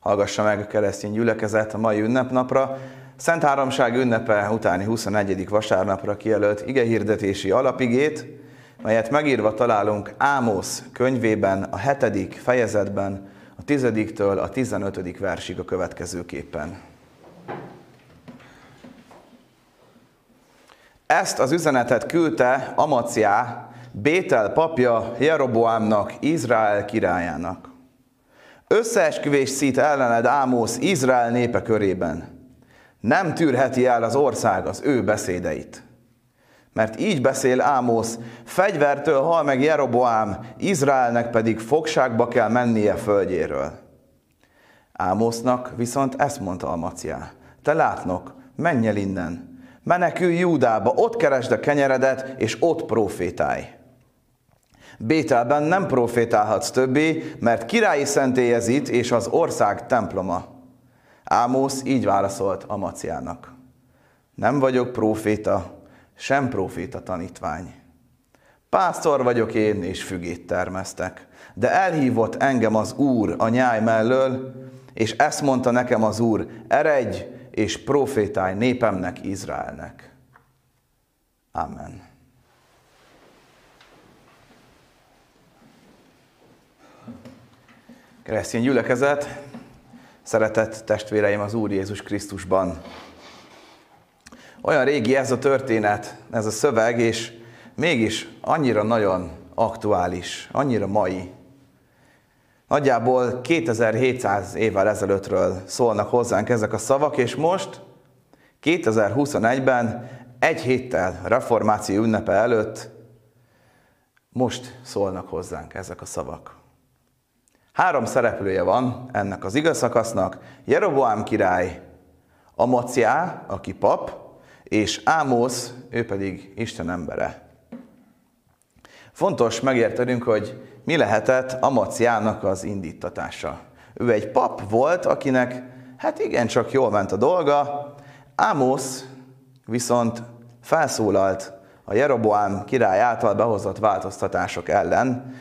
Hallgassa meg a keresztény gyülekezet a mai ünnepnapra, Szent Háromság ünnepe utáni 21. vasárnapra kijelölt igehirdetési alapigét, melyet megírva találunk Ámosz könyvében, a hetedik fejezetben, a tizediktől a tizenötödik versig a következőképpen. Ezt az üzenetet küldte Amaciá, Bétel papja Jeroboámnak, Izrael királyának. Összeesküvés szít ellened Ámosz Izrael népe körében. Nem tűrheti el az ország az ő beszédeit. Mert így beszél Ámosz, fegyvertől hal meg Jeroboám, Izraelnek pedig fogságba kell mennie földjéről. Ámosznak viszont ezt mondta Amaciá, te látnok, menj el innen, menekülj Júdába, ott keresd a kenyeredet, és ott profétálj. Bételben nem profétálhatsz többé, mert királyi szentély ez itt, és az ország temploma. Ámosz így válaszolt Amaciának. Nem vagyok proféta, sem proféta tanítvány. Pásztor vagyok én, és fügét termesztek. De elhívott engem az Úr a nyáj mellől, és ezt mondta nekem az Úr, eredj és profétálj népemnek, Izraelnek. Amen. Keresztény gyülekezet, szeretett testvéreim az Úr Jézus Krisztusban. Olyan régi ez a történet, ez a szöveg, és mégis annyira nagyon aktuális, annyira mai. Nagyjából 2700 évvel ezelőttről szólnak hozzánk ezek a szavak, és most 2021-ben egy héttel reformáció ünnepe előtt most szólnak hozzánk ezek a szavak. Három szereplője van ennek az igaz szakasznak. Jeroboám király, Amaciá, aki pap, és Ámosz, ő pedig Isten embere. Fontos megértenünk, hogy mi lehetett Amaciának az indítatása. Ő egy pap volt, akinek hát igen, csak jól ment a dolga. Ámosz viszont felszólalt a Jeroboám király által behozott változtatások ellen,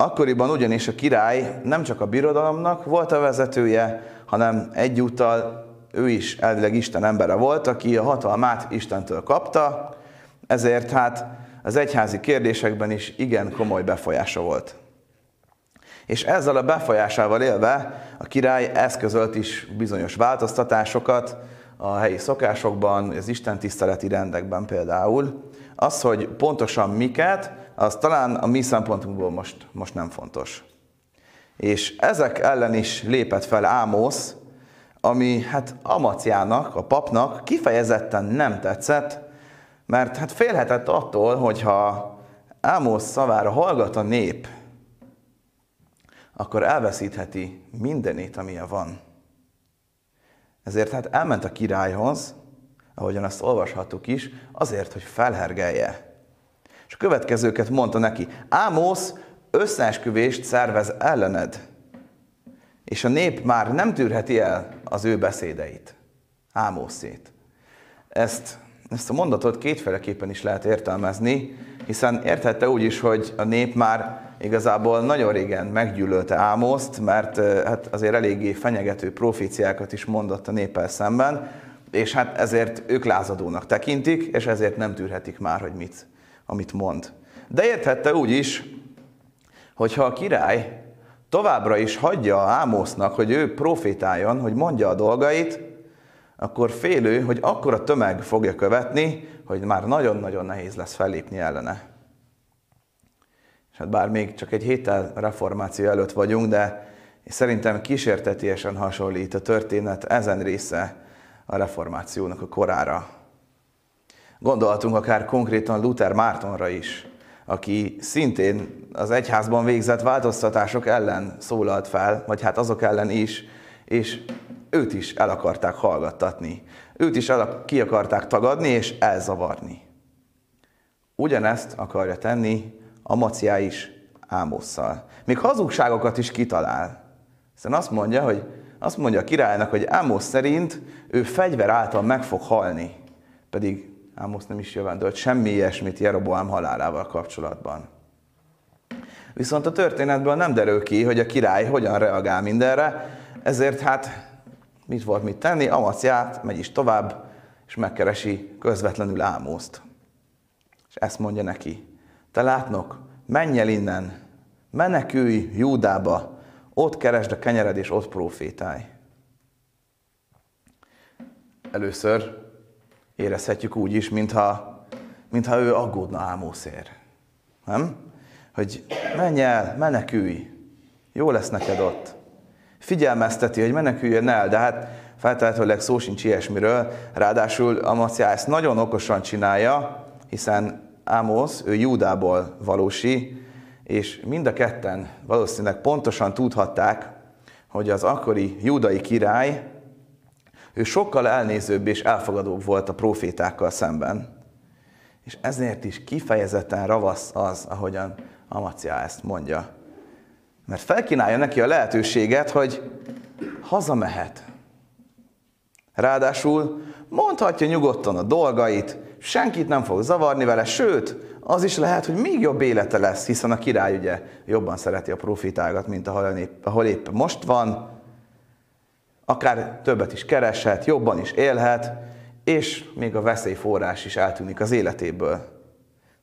Akkoriban ugyanis a király nem csak a birodalomnak volt a vezetője, hanem egyúttal ő is elvileg Isten embere volt, aki a hatalmát Istentől kapta, ezért hát az egyházi kérdésekben is igen komoly befolyása volt. És ezzel a befolyásával élve a király eszközölt is bizonyos változtatásokat a helyi szokásokban, az Isten tiszteleti rendekben például. Az, hogy pontosan miket, az talán a mi szempontunkból most, most nem fontos. És ezek ellen is lépett fel Ámosz, ami hát Amaciának, a papnak kifejezetten nem tetszett, mert hát félhetett attól, hogyha Ámosz szavára hallgat a nép, akkor elveszítheti mindenét, amilyen van. Ezért hát elment a királyhoz, ahogyan azt olvashattuk is, azért, hogy felhergelje és a következőket mondta neki. Ámosz összeesküvést szervez ellened, és a nép már nem tűrheti el az ő beszédeit. Ámoszét. Ezt, ezt a mondatot kétféleképpen is lehet értelmezni, hiszen érthette úgy is, hogy a nép már igazából nagyon régen meggyűlölte Ámoszt, mert hát azért eléggé fenyegető proféciákat is mondott a néppel szemben, és hát ezért ők lázadónak tekintik, és ezért nem tűrhetik már, hogy mit amit mond. De érthette úgy is, hogyha a király továbbra is hagyja Ámosznak, hogy ő profétáljon, hogy mondja a dolgait, akkor félő, hogy akkor a tömeg fogja követni, hogy már nagyon-nagyon nehéz lesz fellépni ellene. És hát bár még csak egy héttel reformáció előtt vagyunk, de szerintem kísértetiesen hasonlít a történet ezen része a reformációnak a korára. Gondolhatunk akár konkrétan Luther Mártonra is, aki szintén az egyházban végzett változtatások ellen szólalt fel, vagy hát azok ellen is, és őt is el akarták hallgattatni. Őt is el, ki akarták tagadni és elzavarni. Ugyanezt akarja tenni Amaciá is Ámosszal. Még hazugságokat is kitalál. Hiszen azt mondja, hogy azt mondja a királynak, hogy Ámosz szerint ő fegyver által meg fog halni. Pedig Ámosz nem is jövendőlt semmi ilyesmit Jeroboám halálával kapcsolatban. Viszont a történetből nem derül ki, hogy a király hogyan reagál mindenre, Ezért hát mit volt mit tenni, Amaciát megy is tovább, és megkeresi közvetlenül Ámózt. És ezt mondja neki, te látnok, menj el innen, menekülj Júdába, ott keresd a kenyered, és ott profétálj. Először érezhetjük úgy is, mintha, mintha ő aggódna Ámószér. Nem? Hogy menj el, menekülj, jó lesz neked ott. Figyelmezteti, hogy meneküljön el, de hát feltehetőleg szó sincs ilyesmiről. Ráadásul Amacia ezt nagyon okosan csinálja, hiszen Ámosz, ő Júdából valósi, és mind a ketten valószínűleg pontosan tudhatták, hogy az akkori júdai király, ő sokkal elnézőbb és elfogadóbb volt a profétákkal szemben. És ezért is kifejezetten ravasz az, ahogyan Amacia ezt mondja. Mert felkínálja neki a lehetőséget, hogy hazamehet. Ráadásul mondhatja nyugodtan a dolgait, senkit nem fog zavarni vele, sőt, az is lehet, hogy még jobb élete lesz, hiszen a király ugye jobban szereti a profitágat, mint ahol épp, ahol épp most van, akár többet is kereshet, jobban is élhet, és még a veszélyforrás is eltűnik az életéből.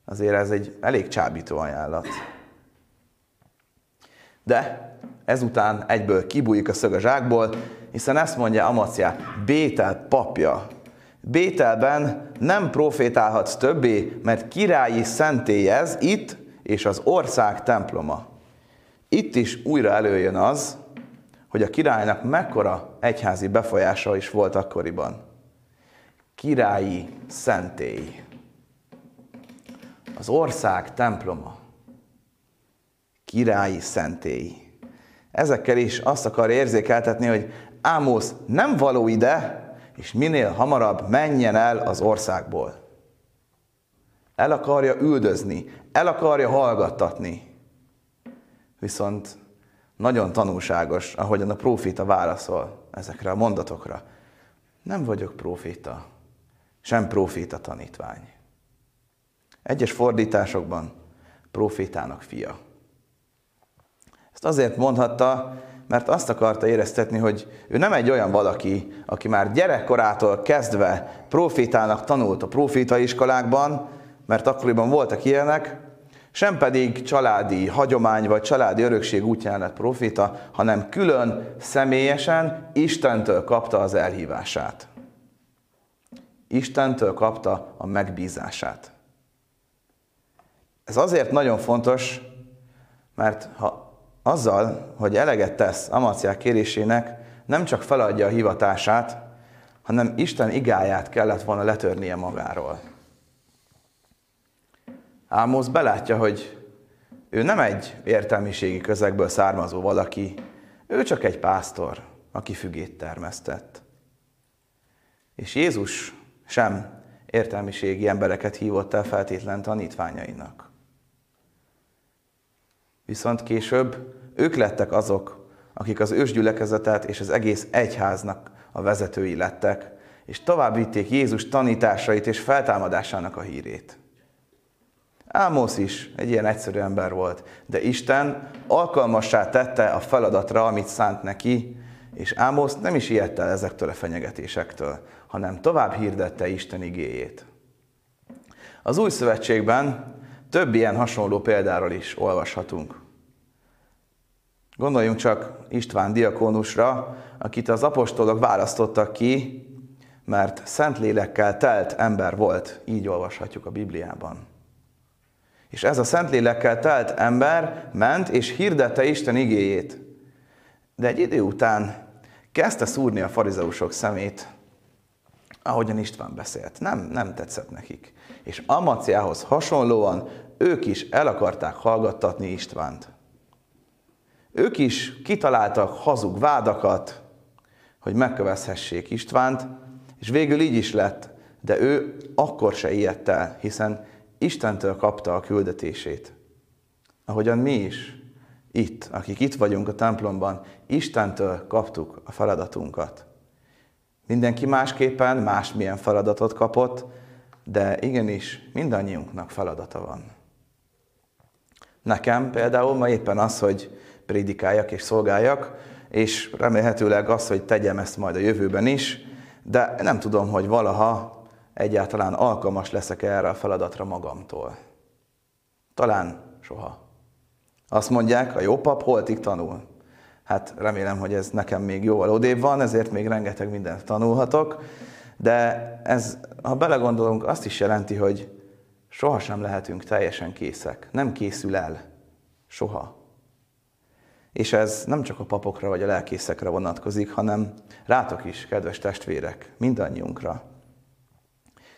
Azért ez egy elég csábító ajánlat. De ezután egyből kibújik a szög a zsákból, hiszen ezt mondja Amacia, Bétel papja. Bételben nem profétálhatsz többé, mert királyi szentélyez itt, és az ország temploma. Itt is újra előjön az, hogy a királynak mekkora egyházi befolyása is volt akkoriban. Királyi szentély. Az ország temploma. Királyi szentély. Ezekkel is azt akar érzékeltetni, hogy Ámosz nem való ide, és minél hamarabb menjen el az országból. El akarja üldözni, el akarja hallgattatni. Viszont nagyon tanulságos, ahogyan a prófita válaszol ezekre a mondatokra. Nem vagyok prófita, sem prófita tanítvány. Egyes fordításokban profétának fia. Ezt azért mondhatta, mert azt akarta éreztetni, hogy ő nem egy olyan valaki, aki már gyerekkorától kezdve profétának tanult a proféta iskolákban, mert akkoriban voltak ilyenek, sem pedig családi hagyomány vagy családi örökség útján lett proféta, hanem külön, személyesen Istentől kapta az elhívását. Istentől kapta a megbízását. Ez azért nagyon fontos, mert ha azzal, hogy eleget tesz Amaciák kérésének, nem csak feladja a hivatását, hanem Isten igáját kellett volna letörnie magáról. Ámosz belátja, hogy ő nem egy értelmiségi közegből származó valaki, ő csak egy pásztor, aki fügét termesztett. És Jézus sem értelmiségi embereket hívott el feltétlen tanítványainak. Viszont később ők lettek azok, akik az ősgyülekezetet és az egész egyháznak a vezetői lettek, és tovább vitték Jézus tanításait és feltámadásának a hírét. Ámosz is egy ilyen egyszerű ember volt, de Isten alkalmassá tette a feladatra, amit szánt neki, és Ámosz nem is ijedt el ezektől a fenyegetésektől, hanem tovább hirdette Isten igéjét. Az új szövetségben több ilyen hasonló példáról is olvashatunk. Gondoljunk csak István diakónusra, akit az apostolok választottak ki, mert Szentlélekkel telt ember volt, így olvashatjuk a Bibliában. És ez a Szentlélekkel telt ember ment és hirdette Isten igéjét. De egy idő után kezdte szúrni a farizeusok szemét, ahogyan István beszélt. Nem, nem tetszett nekik. És Amaciához hasonlóan ők is el akarták hallgattatni Istvánt. Ők is kitaláltak hazug vádakat, hogy megkövezhessék Istvánt, és végül így is lett, de ő akkor se ijedt el, hiszen Istentől kapta a küldetését. Ahogyan mi is, itt, akik itt vagyunk a templomban, Istentől kaptuk a feladatunkat. Mindenki másképpen másmilyen feladatot kapott, de igenis mindannyiunknak feladata van. Nekem például ma éppen az, hogy prédikáljak és szolgáljak, és remélhetőleg az, hogy tegyem ezt majd a jövőben is, de nem tudom, hogy valaha egyáltalán alkalmas leszek erre a feladatra magamtól. Talán soha. Azt mondják, a jó pap holtig tanul. Hát remélem, hogy ez nekem még jóval odébb van, ezért még rengeteg mindent tanulhatok, de ez, ha belegondolunk, azt is jelenti, hogy sohasem lehetünk teljesen készek. Nem készül el. Soha. És ez nem csak a papokra vagy a lelkészekre vonatkozik, hanem rátok is, kedves testvérek, mindannyiunkra.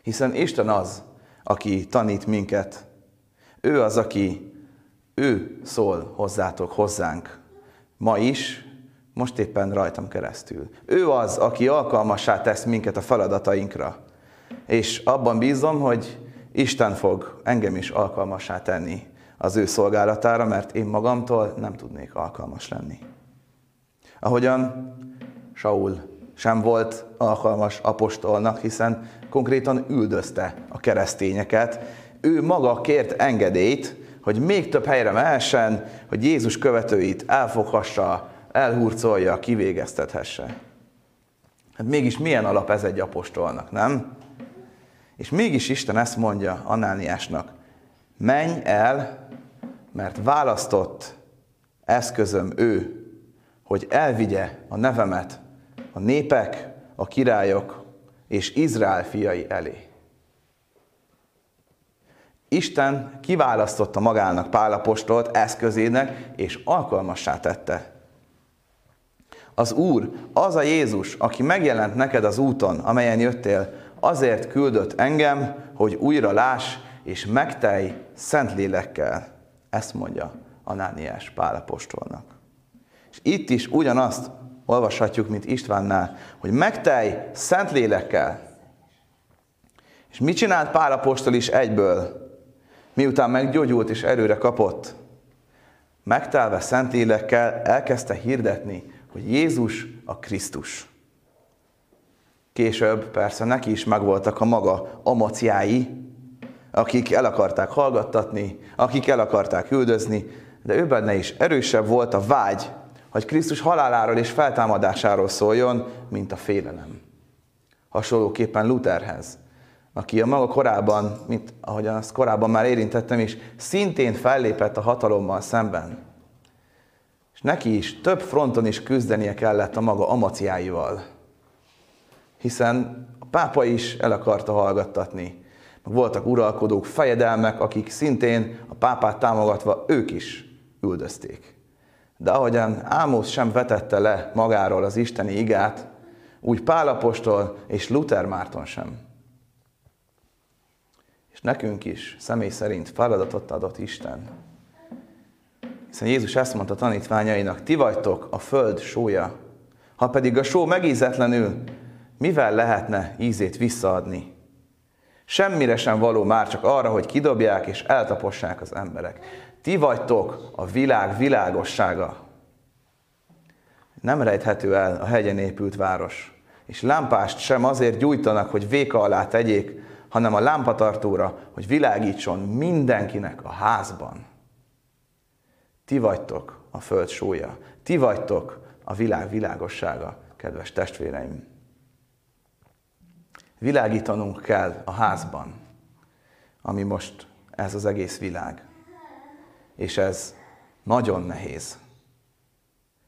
Hiszen Isten az, aki tanít minket. Ő az, aki ő szól hozzátok, hozzánk. Ma is, most éppen rajtam keresztül. Ő az, aki alkalmassá tesz minket a feladatainkra. És abban bízom, hogy Isten fog engem is alkalmassá tenni az ő szolgálatára, mert én magamtól nem tudnék alkalmas lenni. Ahogyan Saul sem volt alkalmas apostolnak, hiszen konkrétan üldözte a keresztényeket. Ő maga kért engedélyt, hogy még több helyre mehessen, hogy Jézus követőit elfoghassa, elhurcolja, kivégeztethesse. Hát mégis milyen alap ez egy apostolnak, nem? És mégis Isten ezt mondja Anániásnak, menj el, mert választott eszközöm ő, hogy elvigye a nevemet a népek, a királyok és Izrael fiai elé. Isten kiválasztotta magának Pálapostolt eszközének, és alkalmassá tette. Az Úr, az a Jézus, aki megjelent neked az úton, amelyen jöttél, azért küldött engem, hogy újra láss és megtelj szent lélekkel. Ezt mondja Anániás Pálapostolnak. És itt is ugyanazt olvashatjuk, mint Istvánnál, hogy megtelj szent lélekkel. És mit csinált Pálapostol is egyből? Miután meggyógyult és erőre kapott, megtelve szent lélekkel elkezdte hirdetni, hogy Jézus a Krisztus. Később persze neki is megvoltak a maga amaciái, akik el akarták hallgattatni, akik el akarták üldözni, de ő benne is erősebb volt a vágy, hogy Krisztus haláláról és feltámadásáról szóljon, mint a félelem. Hasonlóképpen Lutherhez, aki a maga korában, mint ahogyan azt korábban már érintettem is, szintén fellépett a hatalommal szemben. És neki is több fronton is küzdenie kellett a maga amaciáival hiszen a pápa is el akarta hallgattatni. Voltak uralkodók, fejedelmek, akik szintén a pápát támogatva ők is üldözték. De ahogyan Ámosz sem vetette le magáról az isteni igát, úgy Pálapostól és Luther Márton sem. És nekünk is személy szerint feladatot adott Isten. Hiszen Jézus ezt mondta tanítványainak, ti vagytok a föld sója. Ha pedig a só megízetlenül mivel lehetne ízét visszaadni? Semmire sem való már csak arra, hogy kidobják és eltapossák az emberek. Ti vagytok a világ világossága. Nem rejthető el a hegyen épült város. És lámpást sem azért gyújtanak, hogy véka alá tegyék, hanem a lámpatartóra, hogy világítson mindenkinek a házban. Ti vagytok a föld sója. Ti vagytok a világ világossága, kedves testvéreim. Világítanunk kell a házban, ami most ez az egész világ. És ez nagyon nehéz.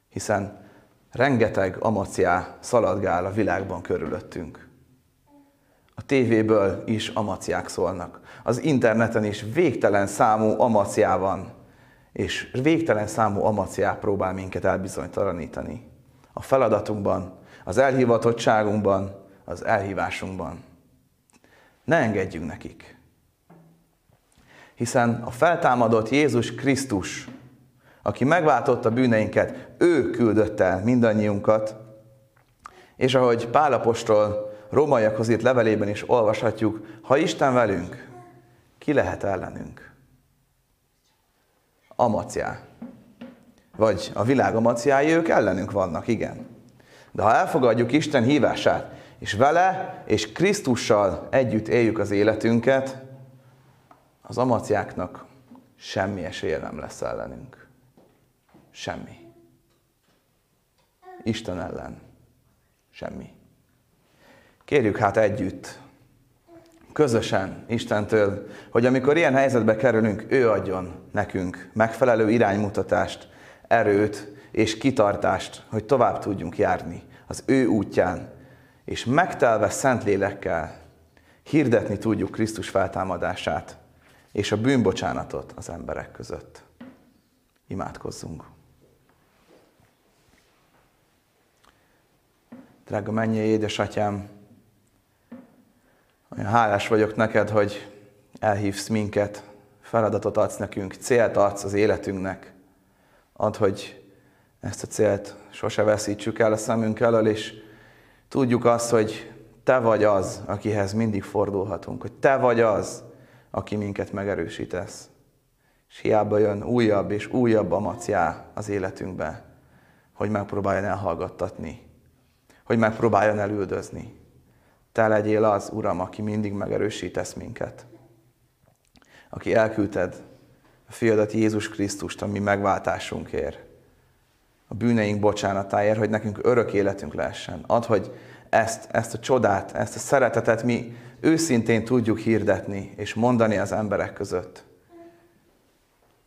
Hiszen rengeteg amaciá szaladgál a világban körülöttünk. A tévéből is amaciák szólnak. Az interneten is végtelen számú amaciá van. És végtelen számú amaciá próbál minket elbizonytalanítani. A feladatunkban, az elhivatottságunkban, az elhívásunkban. Ne engedjünk nekik. Hiszen a feltámadott Jézus Krisztus, aki megváltotta bűneinket, ő küldött el mindannyiunkat, és ahogy Pálapostól rómaiakhoz írt levelében is olvashatjuk, ha Isten velünk, ki lehet ellenünk? Amaciá. Vagy a világ amaciái, ők ellenünk vannak, igen. De ha elfogadjuk Isten hívását, és vele és Krisztussal együtt éljük az életünket, az amaciáknak semmi esélye nem lesz ellenünk. Semmi. Isten ellen. Semmi. Kérjük hát együtt, közösen Istentől, hogy amikor ilyen helyzetbe kerülünk, ő adjon nekünk megfelelő iránymutatást, erőt és kitartást, hogy tovább tudjunk járni az ő útján, és megtelve szent lélekkel hirdetni tudjuk Krisztus feltámadását és a bűnbocsánatot az emberek között. Imádkozzunk! Drága mennyei édesatyám, olyan hálás vagyok neked, hogy elhívsz minket, feladatot adsz nekünk, célt adsz az életünknek. Ad, hogy ezt a célt sose veszítsük el a szemünk elől, és tudjuk azt, hogy te vagy az, akihez mindig fordulhatunk, hogy te vagy az, aki minket megerősítesz. És hiába jön újabb és újabb amaciá az életünkbe, hogy megpróbáljon elhallgattatni, hogy megpróbáljon elüldözni. Te legyél az, Uram, aki mindig megerősítesz minket. Aki elküldted a fiadat Jézus Krisztust, ami megváltásunkért. A bűneink bocsánatáért, hogy nekünk örök életünk lehessen. Ad, hogy ezt, ezt a csodát, ezt a szeretetet mi őszintén tudjuk hirdetni és mondani az emberek között.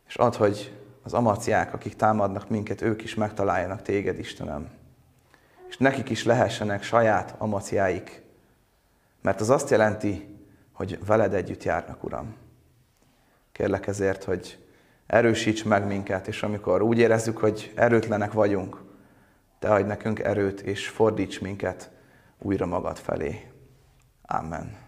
És ad, hogy az amaciák, akik támadnak minket, ők is megtaláljanak téged, Istenem. És nekik is lehessenek saját amaciáik, mert az azt jelenti, hogy veled együtt járnak, Uram. Kérlek ezért, hogy erősíts meg minket, és amikor úgy érezzük, hogy erőtlenek vagyunk, te adj nekünk erőt, és fordíts minket újra magad felé. Amen.